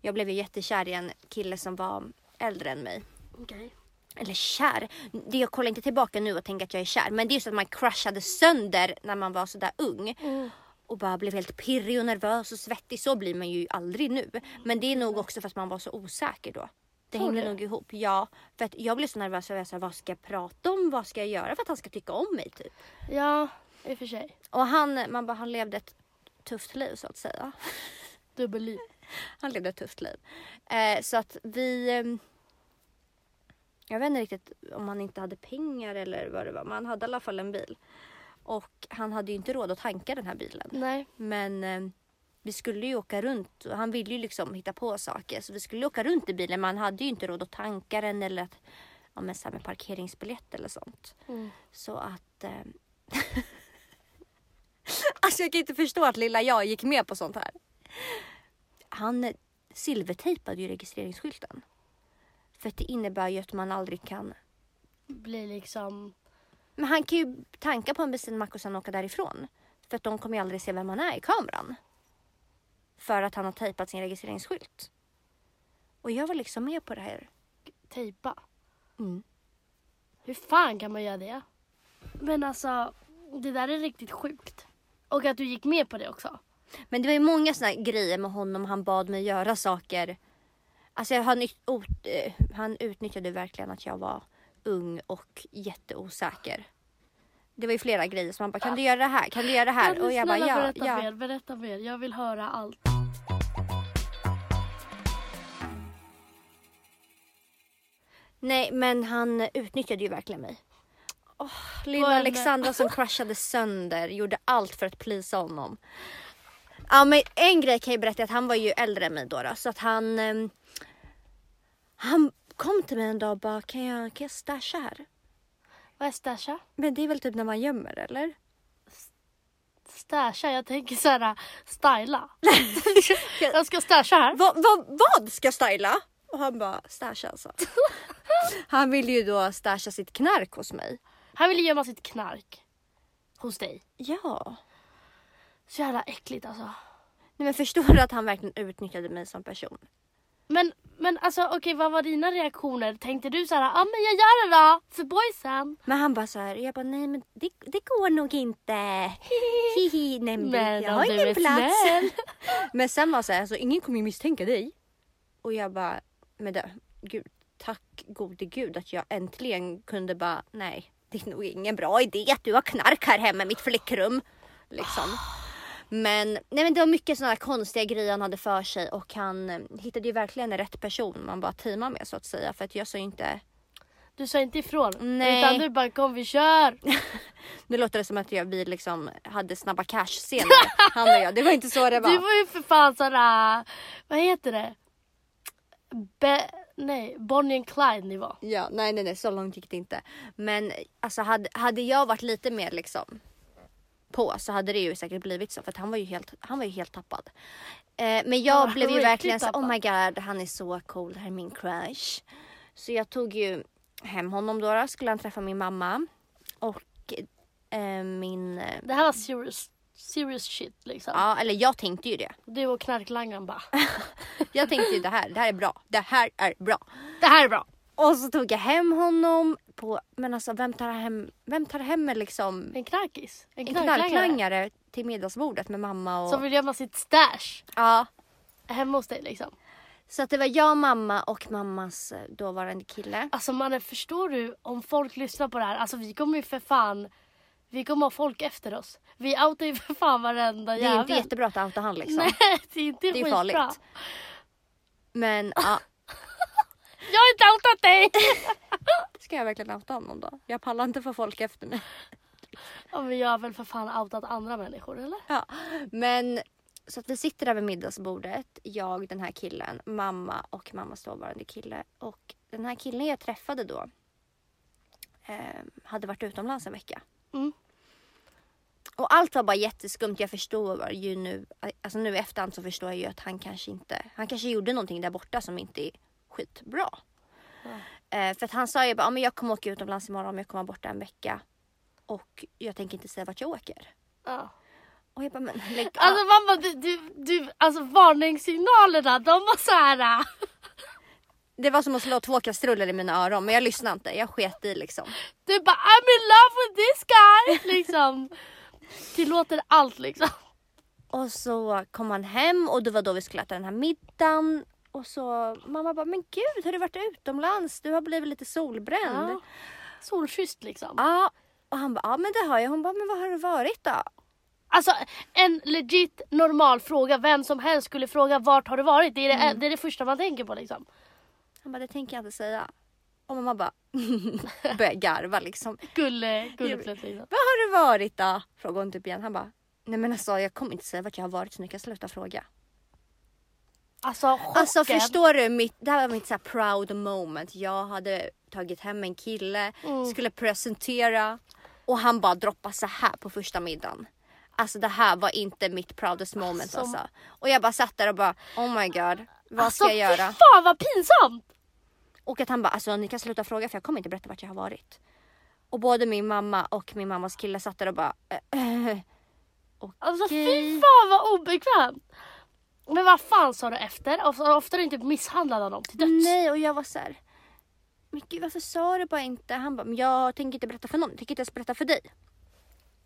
Jag blev ju jättekär i en kille som var äldre än mig. Okej. Eller kär. Jag kollar inte tillbaka nu och tänker att jag är kär. Men det är ju så att man crushade sönder när man var sådär ung. Mm. Och bara blev helt pirrig och nervös och svettig. Så blir man ju aldrig nu. Men det är nog också för att man var så osäker då. Det hängde du? nog ihop. Ja. För att jag blev så nervös. För jag sa, vad ska jag prata om? Vad ska jag göra för att han ska tycka om mig? Typ. Ja, i och för sig. Och han, man bara, han levde ett tufft liv så att säga. Dubbelliv. Han levde ett tufft liv. Eh, så att vi... ehm, jag vet inte riktigt om han inte hade pengar eller vad det var. Men han hade i alla fall en bil. Och han hade ju inte råd att tanka den här bilen. Nej. Men eh, vi skulle ju åka runt och han ville ju liksom hitta på saker. Så vi skulle åka runt i bilen men han hade ju inte råd att tanka den eller att, ja, men så här med parkeringsbiljett eller sånt. Mm. Så att... Alltså jag kan inte förstå att lilla jag gick med på sånt här. Han silvertejpade ju registreringsskylten. För det innebär ju att man aldrig kan... Blir liksom... Men han kan ju tanka på en bensinmack och sen åka därifrån. För att de kommer ju aldrig se vem han är i kameran. För att han har tejpat sin registreringsskylt. Och jag var liksom med på det här. Tejpa. Mm. Hur fan kan man göra det? Men alltså, det där är riktigt sjukt. Och att du gick med på det också. Men det var ju många såna grejer med honom. Han bad mig göra saker. Alltså han, ut- eh, han utnyttjade verkligen att jag var ung och jätteosäker. Det var ju flera grejer som han bara, kan du göra det här? Kan du göra det här? Kan du Och jag bara, ja, berätta ja. mer? Berätta mer. Jag vill höra allt. Nej, men han utnyttjade ju verkligen mig. Åh, lilla Vad- Alexandra som crushade sönder, gjorde allt för att plisa honom. Ja, men en grej kan jag berätta att han var ju äldre än mig då, då så att han ehm, han kom till mig en dag och bara, kan jag, kan jag stasha här? Vad är stasha? Men det är väl typ när man gömmer eller? Stasha? Jag tänker såhär, styla. jag ska stasha här. Va, va, vad ska jag styla? Och han bara, stasha alltså. han ville ju då stasha sitt knark hos mig. Han vill gömma sitt knark. Hos dig. Ja. Så jävla äckligt alltså. Nej, men förstår du att han verkligen utnyttjade mig som person? Men, men alltså okej vad var dina reaktioner? Tänkte du såhär, ja ah, men jag gör det då för boysen? Men han bara så här, jag bara nej men det, det går nog inte. Hihi, nej men, Men jag har du ingen plats. Men sen var så här, alltså, ingen kommer ju misstänka dig. Och jag bara, men det, gud, tack gode gud att jag äntligen kunde bara, nej det är nog ingen bra idé att du har knark här hemma i mitt flickrum. Liksom. Men, nej men det var mycket sådana konstiga grejer han hade för sig och han eh, hittade ju verkligen rätt person man bara teamar med så att säga. För att jag sa ju inte, Du sa inte ifrån. Nej. Utan du bara kom vi kör. Nu låter det som att jag, vi liksom hade snabba cash-scener, han och jag. Det var inte så det var. Du var ju för fan såhär, vad heter det? Be, nej, Bonnie and Clyde nivå. Ja, nej, nej, nej, så långt gick det inte. Men alltså hade, hade jag varit lite mer liksom på så hade det ju säkert blivit så för att han var ju helt, han var ju helt tappad. Eh, men jag Ja, blev ju verkligen så oh my god, han är så cool, det här är min crush. Så jag tog ju hem honom då, då skulle han träffa min mamma och eh, min, eh, Det här var serious, serious shit liksom. ja eller jag tänkte ju det. Du och knarklangaren bara, Jag tänkte ju det här, det här är bra, det här är bra. det här är bra. Och så tog jag hem honom på, men alltså vem tar hem, vem tar hem liksom En knarkis. En en knarklangare. knarklangare till middagsbordet med mamma och... Som vill gömma sitt stash Ja. hemma hos dig liksom. Så att det var jag, mamma och mammas eh, dåvarande kille. Alltså mannen förstår du om folk lyssnar på det här, alltså vi kommer ju för fan, vi kommer ha folk efter oss. Vi outar ju för fan varenda Det är jävel. inte jättebra att outa han liksom. Nej det är inte Det är skitbra. farligt. Men ja, Jag har inte outat dig! ska jag verkligen outa honom då? Jag pallar inte få folk efter mig. ja, men jag har väl för fan outat andra människor eller? Ja. Men så att vi sitter där vid middagsbordet, jag, den här killen, mamma och mammas dåvarande kille. Och den här killen jag träffade då eh, hade varit utomlands en vecka. Mm. Och allt var bara jätteskumt. Jag förstår ju nu, alltså nu i efterhand så förstår jag ju att han kanske inte, han kanske gjorde någonting där borta som inte är skitbra. Eh, för att han sa ju bara, men jag kommer åka utomlands imorgon men jag kommer borta en vecka. Och jag tänker inte säga vart jag åker. Ja. Och jag bara, men lägg av. Alltså mamma, du, du, du, alltså varningssignalerna de var så här. Det var som att slå två kastruller i mina öron men jag lyssnade inte. Jag sket i liksom. Du bara I'm in love with this guy! Liksom. Tillåter allt liksom. Och så kom han hem och det var då vi skulle äta den här middagen. Och så mamma bara, men gud har du varit utomlands? Du har blivit lite solbränd. Ja. Solkysst liksom. Ja. Och han bara, ja men det har jag. Hon bara, men var har du varit då? Alltså en legit normal fråga, vem som helst skulle fråga vart har du varit? Det är det, Mm. det, är det första man tänker på liksom. Han bara, det tänker jag inte säga. Och mamma bara började garva liksom. Gulle, gulleflätt liksom. Var har du varit då? Frågade hon typ igen. Han bara, Nej men alltså jag kommer inte säga vart jag har varit så ni kan sluta fråga. Alltså chocken. Alltså förstår du, mitt, det här var mitt så här proud moment. Jag hade tagit hem en kille, Mm. skulle presentera och han bara droppade så här på första middagen. Alltså det här var inte mitt proudest moment Alltså- alltså. Och jag bara satt där och bara oh my god, vad alltså, ska jag göra? Fy fan vad pinsamt! Och att han bara alltså ni kan sluta fråga för jag kommer inte berätta vart jag har varit. Och både min mamma och min mammas kille satt där och bara eh, eh. Alltså fy fan vad obekvämt. Men vad fan sa du efter? Ofta, ofta inte misshandlad av dem till döds. Nej och jag var så här. Men gud varför sa du bara inte? Han bara, men jag tänker inte berätta för någon, jag tänker inte ens berätta för dig.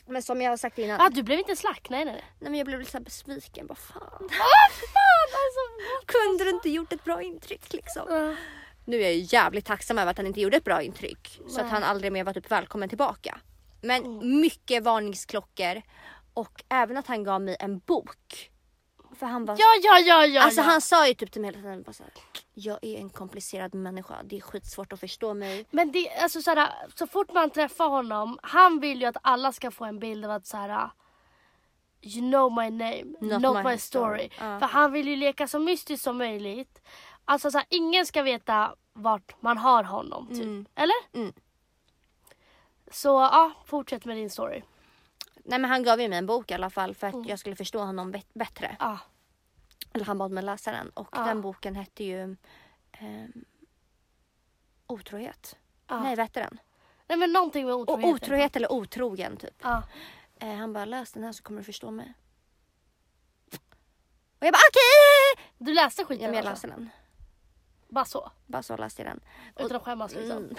Men som jag har sagt innan, Ah, du blev inte slack? Nej nej nej. men jag blev lite så här besviken. Vad fan. Ah, fan alltså. Kunde du inte gjort ett bra intryck liksom? Ah. Nu är jag ju jävligt tacksam över att han inte gjorde ett bra intryck. Så att Nej. han aldrig mer var typ välkommen tillbaka. Men mycket varningsklockor. Och även att han gav mig en bok. För han var Ja ja ja ja. Alltså ja. han sa ju typ till mig hela tiden bara så här, Jag är en komplicerad människa. Det är skitsvårt att förstå mig. Men det, alltså, såhär, så fort man träffar honom, han vill ju att alla ska få en bild av att såhär, You know my name, Not not, my my, story. story. Ja. För han vill ju leka så mystiskt som möjligt. Alltså såhär, ingen ska veta vart man har honom typ. Mm. Eller? Mm. Så ja, fortsätt med din story. Nej men han gav ju mig en bok i alla fall för att Mm. jag skulle förstå honom bet- bättre. Ja. Eller han bad mig läsa den och Ja. den boken hette ju ehm, Otrohet. ja. Nej vad hette den? Nej men någonting med otrohet. otrohet eller otrogen typ. Eh, han bara läs den här så kommer du förstå mig. Och jag bara okej! Du läste skiten Ja men jag alltså? läste den. Bara så? Bara så läste jag den. Utan att skämmas liksom? Mm.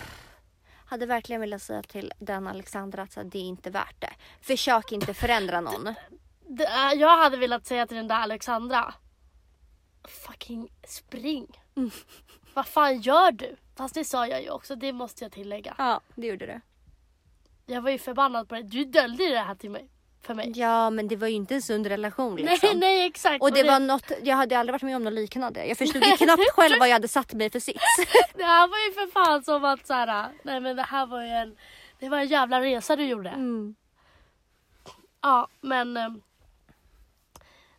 Hade verkligen velat säga till den Alexandra att så här, det är inte värt det. Försök inte förändra någon. Det, är- jag hade velat säga till den där Alexandra. Fucking spring. Mm. Vad fan gör du? Fast det sa jag ju också, det måste jag tillägga. Ja, det gjorde du. Jag var ju förbannad på det. Du döljde det här till mig. För mig. Ja, men det var ju inte en sund relation liksom. Nej, nej exakt. Och det var något, jag hade aldrig varit med om något liknande. Jag förstod ju knappt själv vad jag hade satt mig för sits. Det här var ju för fan som att såhär, nej men det här var ju en, det var en jävla resa du gjorde. Mm. Ja, men eh,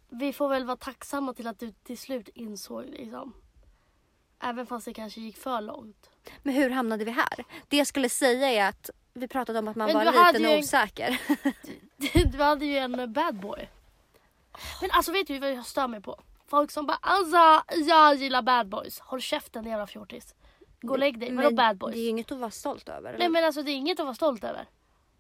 vi får väl vara tacksamma till att du till slut insåg liksom. Även fast det kanske gick för långt. Men hur hamnade vi här? Det jag skulle säga är att vi pratade om att man Men var liten och en- osäker. Du hade ju en bad boy. Men alltså vet du vad jag stör mig på? Folk som bara alltså jag gillar bad boys. Håll käften jävla fjortis. Gå och lägg dig. Vadå bad boys? Det är ju inget att vara stolt över. eller? Nej men alltså det är inget att vara stolt över.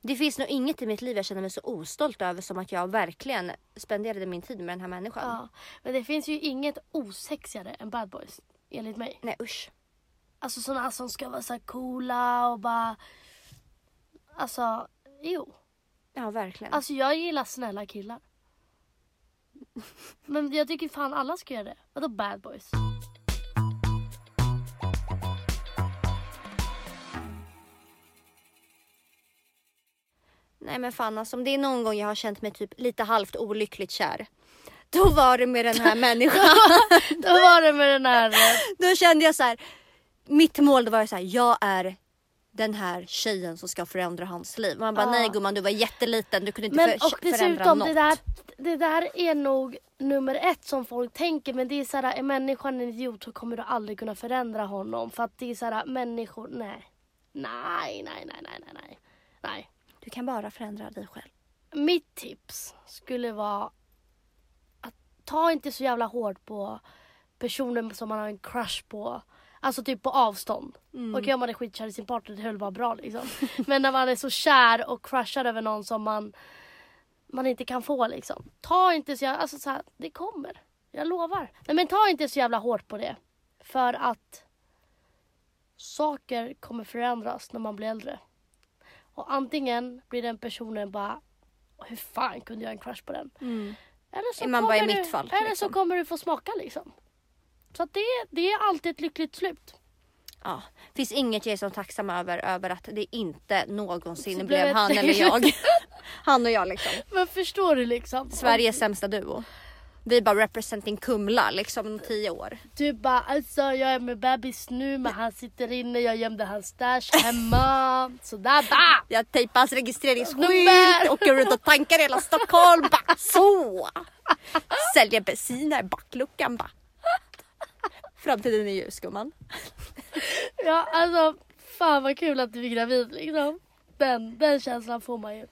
Det finns nog inget i mitt liv jag känner mig så ostolt över som att jag verkligen spenderade min tid med den här människan. Ja. Men det finns ju inget osexigare än bad boys. Enligt mig. Nej usch. Alltså sådana som ska vara så coola och bara... Alltså, jo. Ja verkligen. Alltså jag gillar snälla killar. Men jag tycker fan alla ska göra det. Vadå bad boys? Nej men fan alltså om det är någon gång jag har känt mig typ lite halvt olyckligt kär. Då var det med den här människan. Då var det med den här... eh, Då kände jag så här. Mitt mål var ju så här, jag är den här tjejen som ska förändra hans liv. Man bara Ja. nej gumman du var jätteliten, du kunde inte Men för, och förändra dessutom något. det där, det där är nog nummer ett som folk tänker. Men det är så här, är människan en idiot så kommer du aldrig kunna förändra honom. För att det är så här, människor, nej. Nej, nej, nej, nej, nej, nej. Nej. Du kan bara förändra dig själv. Mitt tips skulle vara att ta inte så jävla hårt på personen som man har en crush på. Alltså typ på avstånd. Mm. Okej om man är skitkär i sin partner, det höll bara bra liksom. Men när man är så kär och crushar över någon som man, man inte kan få liksom. Ta inte så jävla, alltså så här, det kommer. Jag lovar. Nej men ta inte så jävla hårt på det. För att saker kommer förändras när man blir äldre. Och antingen blir den personen bara hur fan kunde jag ha en crush på den? Eller så, Är man bara i mitt du, fall, eller liksom. så kommer du få smaka liksom. Så det, det är alltid ett lyckligt slut. Ja, finns inget jag är så tacksam över, över att det inte någonsin Så blev han det- eller jag. han och jag liksom. Men förstår du liksom? Sveriges sämsta duo. Vi bara representing Kumla liksom om tio år. Du bara alltså jag är med bebis nu men han sitter inne, jag gömde hans stash hemma. Sådär bara. Jag tejpar hans registreringsskylt, åker runt och tankar hela Stockholm. Bara så! Säljer bensin här i backluckan bara. Framtiden är ljus gumman. Ja alltså fan vad kul att du är gravid liksom. Den, den känslan får man ju.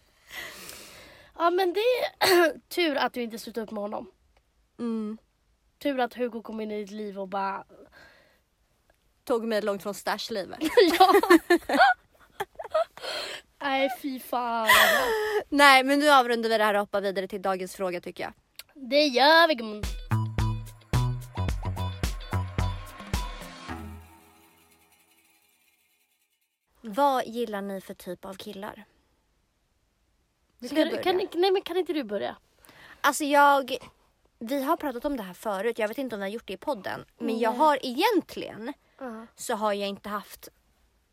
Ja men det är tur att du inte slutade upp med honom. Mm. Tur att Hugo kom in i ditt liv och bara Tog mig långt från stashlivet. ja. Nej fy fan. alltså. Nej men nu avrundar vi det här och hoppar vidare till dagens fråga tycker jag. Det gör vi gumman. Vad gillar ni för typ av killar? Ska du börja? kan, nej men kan inte du börja? Alltså jag, vi har pratat om det här förut, jag vet inte om vi har gjort det i podden. Men jag Nej. har egentligen Ja. så har jag inte haft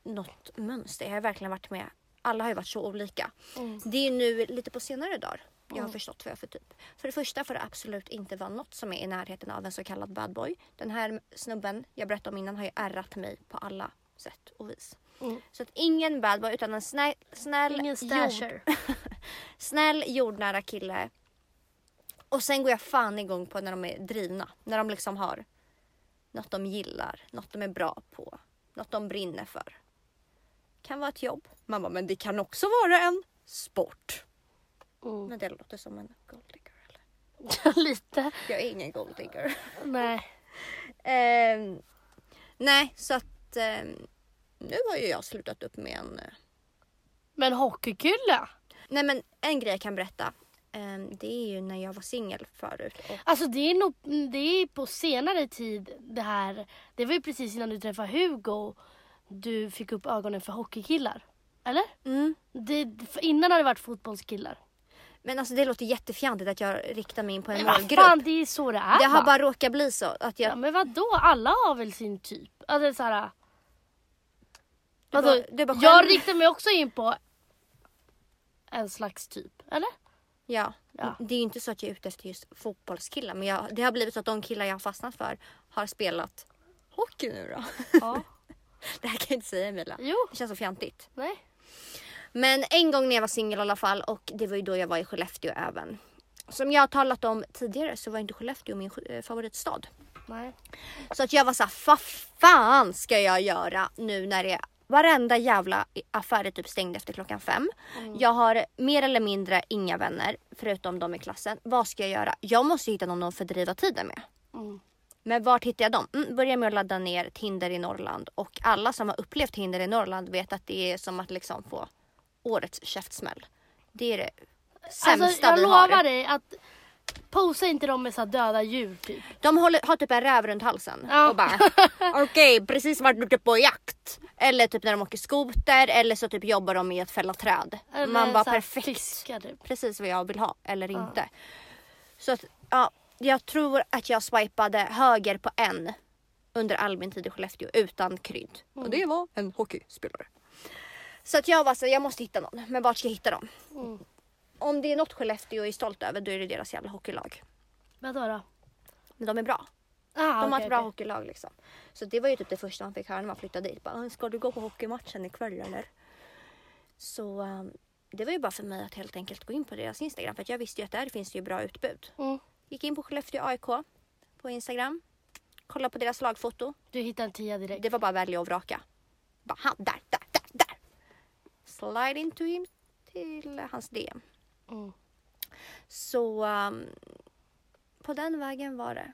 något mönster. Jag har verkligen varit med, alla har ju varit så olika. Mm. Det är nu lite på senare dagar jag har Mm. förstått vad jag är för typ. För det första får det absolut inte vara något som är i närheten av en så kallad bad boy. Den här snubben jag berättade om innan har ju ärrat mig på alla sätt och vis. Mm. Så att ingen bad boy utan en snäll, snäll, Ingen jord, snäll jordnära kille. Och sen går jag fan igång på när de är drivna. När de liksom har något de gillar, något de är bra på, något de brinner för. Kan vara ett jobb. Mamma, men det kan också vara en sport. Mm. Men det låter som en golddigger eller? Lite. Jag är ingen golddigger. Nej. Ehm, nej, så att ehm, nu har ju jag slutat upp med en... eh, Men hockeykille? Nej men en grej jag kan berätta. ehm, det är ju när jag var singel förut. Och, Alltså det är nog det är på senare tid det här. Det var ju precis innan du träffade Hugo. Du fick upp ögonen för hockeykillar. Eller? mm. Det, innan har det varit fotbollskillar. Men alltså det låter jättefjantigt att jag riktar mig in på en Men vad målgrupp. fan det är så det är Det har va? bara råkat bli så att jag... Ja men vadå? Alla har väl sin typ? Alltså såhär. Du Vadå? bara- du bara jag riktar mig också in på en slags typ. Eller? Ja. Ja. Det är ju inte så att jag är ute efter just fotbollskillar. Men jag, det har blivit så att de killar jag har fastnat för har spelat hockey nu då. Ja. Det här kan jag inte säga Emilia. Jo. Det känns så fjantigt. Nej. Men en gång när jag var singel i alla fall och det var ju då jag var i Skellefteå även. Som jag har talat om tidigare så var inte Skellefteå min eh, favoritstad. Nej. Så att jag var såhär, vad fan ska jag göra nu när det varenda jävla affär är typ stängd efter klockan fem. Jag har mer eller mindre inga vänner förutom de i klassen. Vad ska jag göra? Jag måste hitta någon att fördriva tiden med. Mm. Men vart hittar jag dem? Mm, börja med att ladda ner Tinder i Norrland. Och alla som har upplevt Tinder i Norrland vet att det är som att liksom få årets käftsmäll. Det är det sämsta Alltså jag vi lovar har. dig att posa inte dem med så döda djur typ. De håller, har typ en räv runt halsen Ja. och bara okej precis varit ute på jakt. Eller typ när de åker skoter eller så typ jobbar de med att fälla träd. Eller Man bara perfekt. Fiska typ. Precis vad jag vill ha eller Ja. inte. Så att ja, jag tror att jag swipade höger på en under all min tid i Skellefteå utan krydd. Mm. Och det var en hockeyspelare. Så att jag var så jag måste hitta någon. Men vart ska jag hitta dem? Mm. Om det är något Skellefteå är stolt över då är det deras jävla hockeylag. Vadå då? Men de är bra. Ah, De har ett bra okej. hockeylag liksom. Så det var ju typ det första man fick höra när man flyttade dit. Bara, "Ah, ska du gå på hockeymatchen ikväll eller? Så um, det var ju bara för mig att helt enkelt gå in på deras Instagram för jag visste ju att där finns det ju bra utbud. Mm. Gick in på Skellefteå AIK på Instagram. Kollade på deras lagfoto. Du hittar en tia direkt. Det var bara välja och vraka. Bara han, där, där, där, där. Slide into him till hans DM. Mm. Så um, på den vägen var det.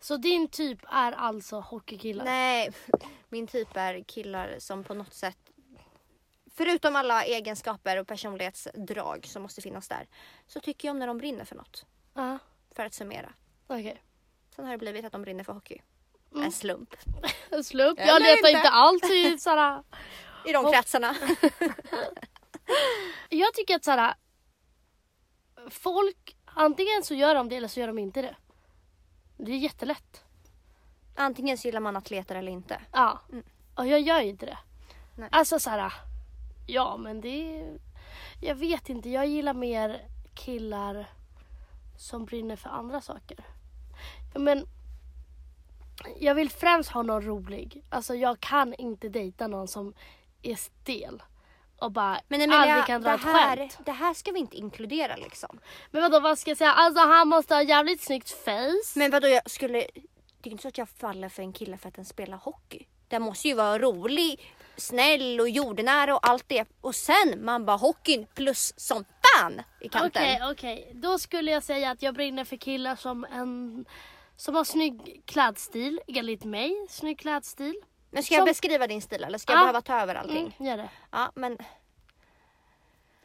Så din typ är alltså hockeykillar? Nej, min typ är killar som på något sätt Förutom alla egenskaper och personlighetsdrag som måste finnas där så tycker jag om när de brinner för något. Ja, För att summera. okej. Sen har det blivit att de brinner för hockey. Mm. En slump. En slump. Eller Jag letar inte. inte alls i såhär. I de kretsarna. Jag tycker att såhär. Folk, antingen så gör de det eller så gör de inte det. Det är jättelätt. Antingen så gillar man atleter eller inte. Ja. Mm. Och jag gör ju inte det. Nej. Alltså såhär. Ja men det är, Jag vet inte. Jag gillar mer killar som brinner för andra saker. Men jag vill främst ha någon rolig. Alltså jag kan inte dejta någon som är stel och bara Men Emilia, aldrig kan dra det, ett här, skämt. det här ska vi inte inkludera liksom. Men vadå vad ska jag säga? Alltså han måste ha jävligt snyggt face. Men vadå, jag skulle... Det är inte så att jag faller för en kille för att den spelar hockey. Den måste ju vara rolig, snäll och jordnära och allt det. Och sen man bara hockeyn plus som fan i kanten. Okej, okej. Då skulle jag säga att jag brinner för killar som en som har snygg klädstil, enligt mig. Snygg klädstil. Men ska jag Som- beskriva din stil eller ska jag Ja. behöva ta över allting? Mm, gör det. Ja, men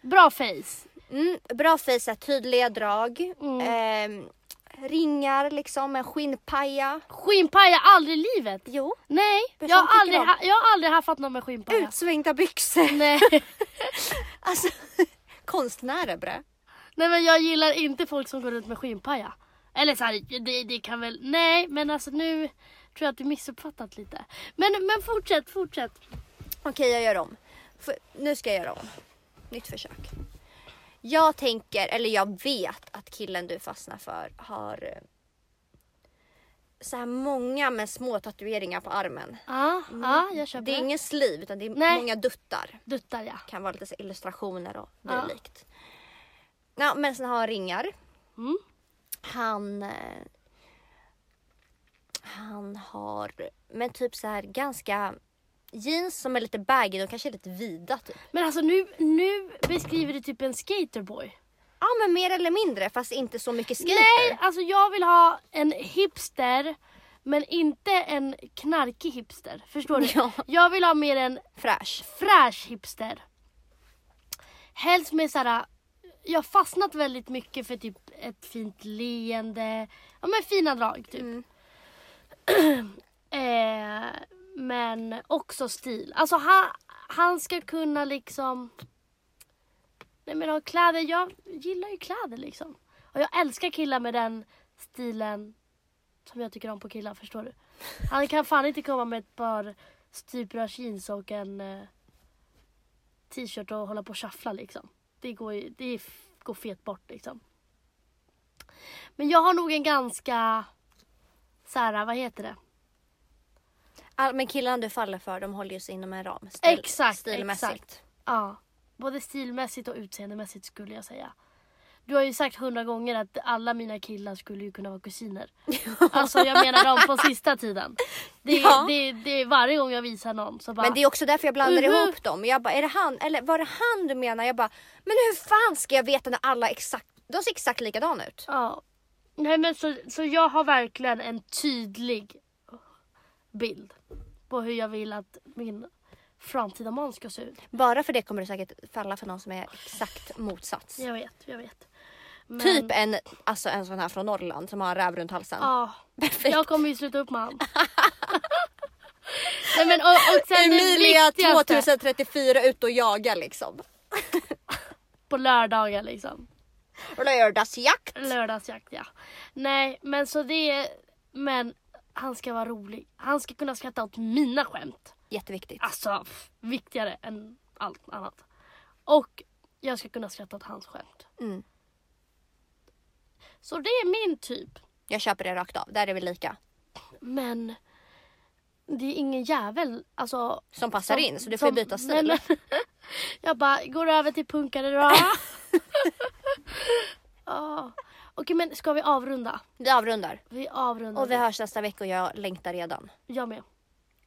Bra face. mm, bra face, tydliga drag. Mm. Ehm, ringar liksom, en skinnpaja. Skinnpaja, aldrig i livet. Jo. Nej, jag har, aldrig, ha, jag har aldrig haft någon med skinnpaja. Utsvängda byxor. Nej. Alltså, konstnärer bre. Nej men jag gillar inte folk som går runt med skinnpaja. Eller så här, det, det kan väl, nej men alltså nu tror jag att du missuppfattat lite. Men, men fortsätt, fortsätt. Okej, jag gör om. För, nu ska jag göra om. Nytt försök. Jag tänker, eller jag vet att killen du fastnar för har eh, så här många med små tatueringar på armen. Ja, ja jag köper Det är ingen sliv utan det är Nej. många duttar. Duttar ja. Kan vara lite så illustrationer och Ja. dylikt. Ja, men sen har han ringar. Mm. Han... Han har, men typ så här ganska jeans som är lite baggy och kanske lite vida typ. Men alltså nu, nu beskriver du typ en skaterboy. Ja men mer eller mindre fast inte så mycket skater. Nej, alltså jag vill ha en hipster men inte en knarkig hipster. Förstår du? Ja. Jag vill ha mer en Fräsch. fräsch hipster. Helst med såhär, jag har fastnat väldigt mycket för typ ett fint leende, ja men fina drag typ. Mm. eh, men också stil. Alltså han, han ska kunna liksom, nej men ha kläder, jag gillar ju kläder liksom. Och jag älskar killar med den stilen som jag tycker om på killar, förstår du? Han kan fan inte komma med ett par stupra jeans och en eh, t-shirt och hålla på och shuffla liksom. Det går, ju, det går fet bort liksom. Men jag har nog en ganska, så här, vad heter det? All, men killarna du faller för de håller ju sig inom en ram. Stil, Exakt, stilmässigt. exakt. Ja, både stilmässigt och utseendemässigt skulle jag säga. Du har ju sagt hundra gånger att alla mina killar skulle ju kunna vara kusiner. Alltså jag menar dem på sista tiden. Det, är- Ja. det, det är varje gång jag visar någon så bara... Men det är också därför jag blandar Mhm. ihop dem. Jag bara, är det han? Eller var det han du menar? Jag bara, men hur fan ska jag veta när alla exakt, de ser exakt likadana ut. Ja. Nej men så, så jag har verkligen en tydlig bild på hur jag vill att min framtida man ska se ut. Bara för det kommer du säkert falla för någon som är exakt motsats. Jag vet, jag vet. Men, Typ en, alltså en sån här från Norrland som har en räv runt halsen. Ja, Perfekt. jag kommer ju sluta upp med han. Nej men och, och sen Emilia viktigaste 2034 ut och jaga liksom. på lördagar liksom. Lördagsjakt. Lördagsjakt ja. Nej men så det är, men han ska vara rolig. Han ska kunna skratta åt mina skämt. Jätteviktigt. Alltså pff, viktigare än allt annat. Och jag ska kunna skratta åt hans skämt. Mm. Så det är min typ. Jag köper det rakt av. Där är vi lika. Men det är ingen jävel alltså, Som passar som- in så du får som- byta stil. Nej, jag bara går över till punkare då. Ja. Okej men ska vi avrunda? Vi avrundar. Vi avrundar. Och vi hörs nästa vecka och jag längtar redan. Jag med.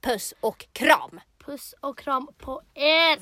Puss och kram! Puss och kram på er!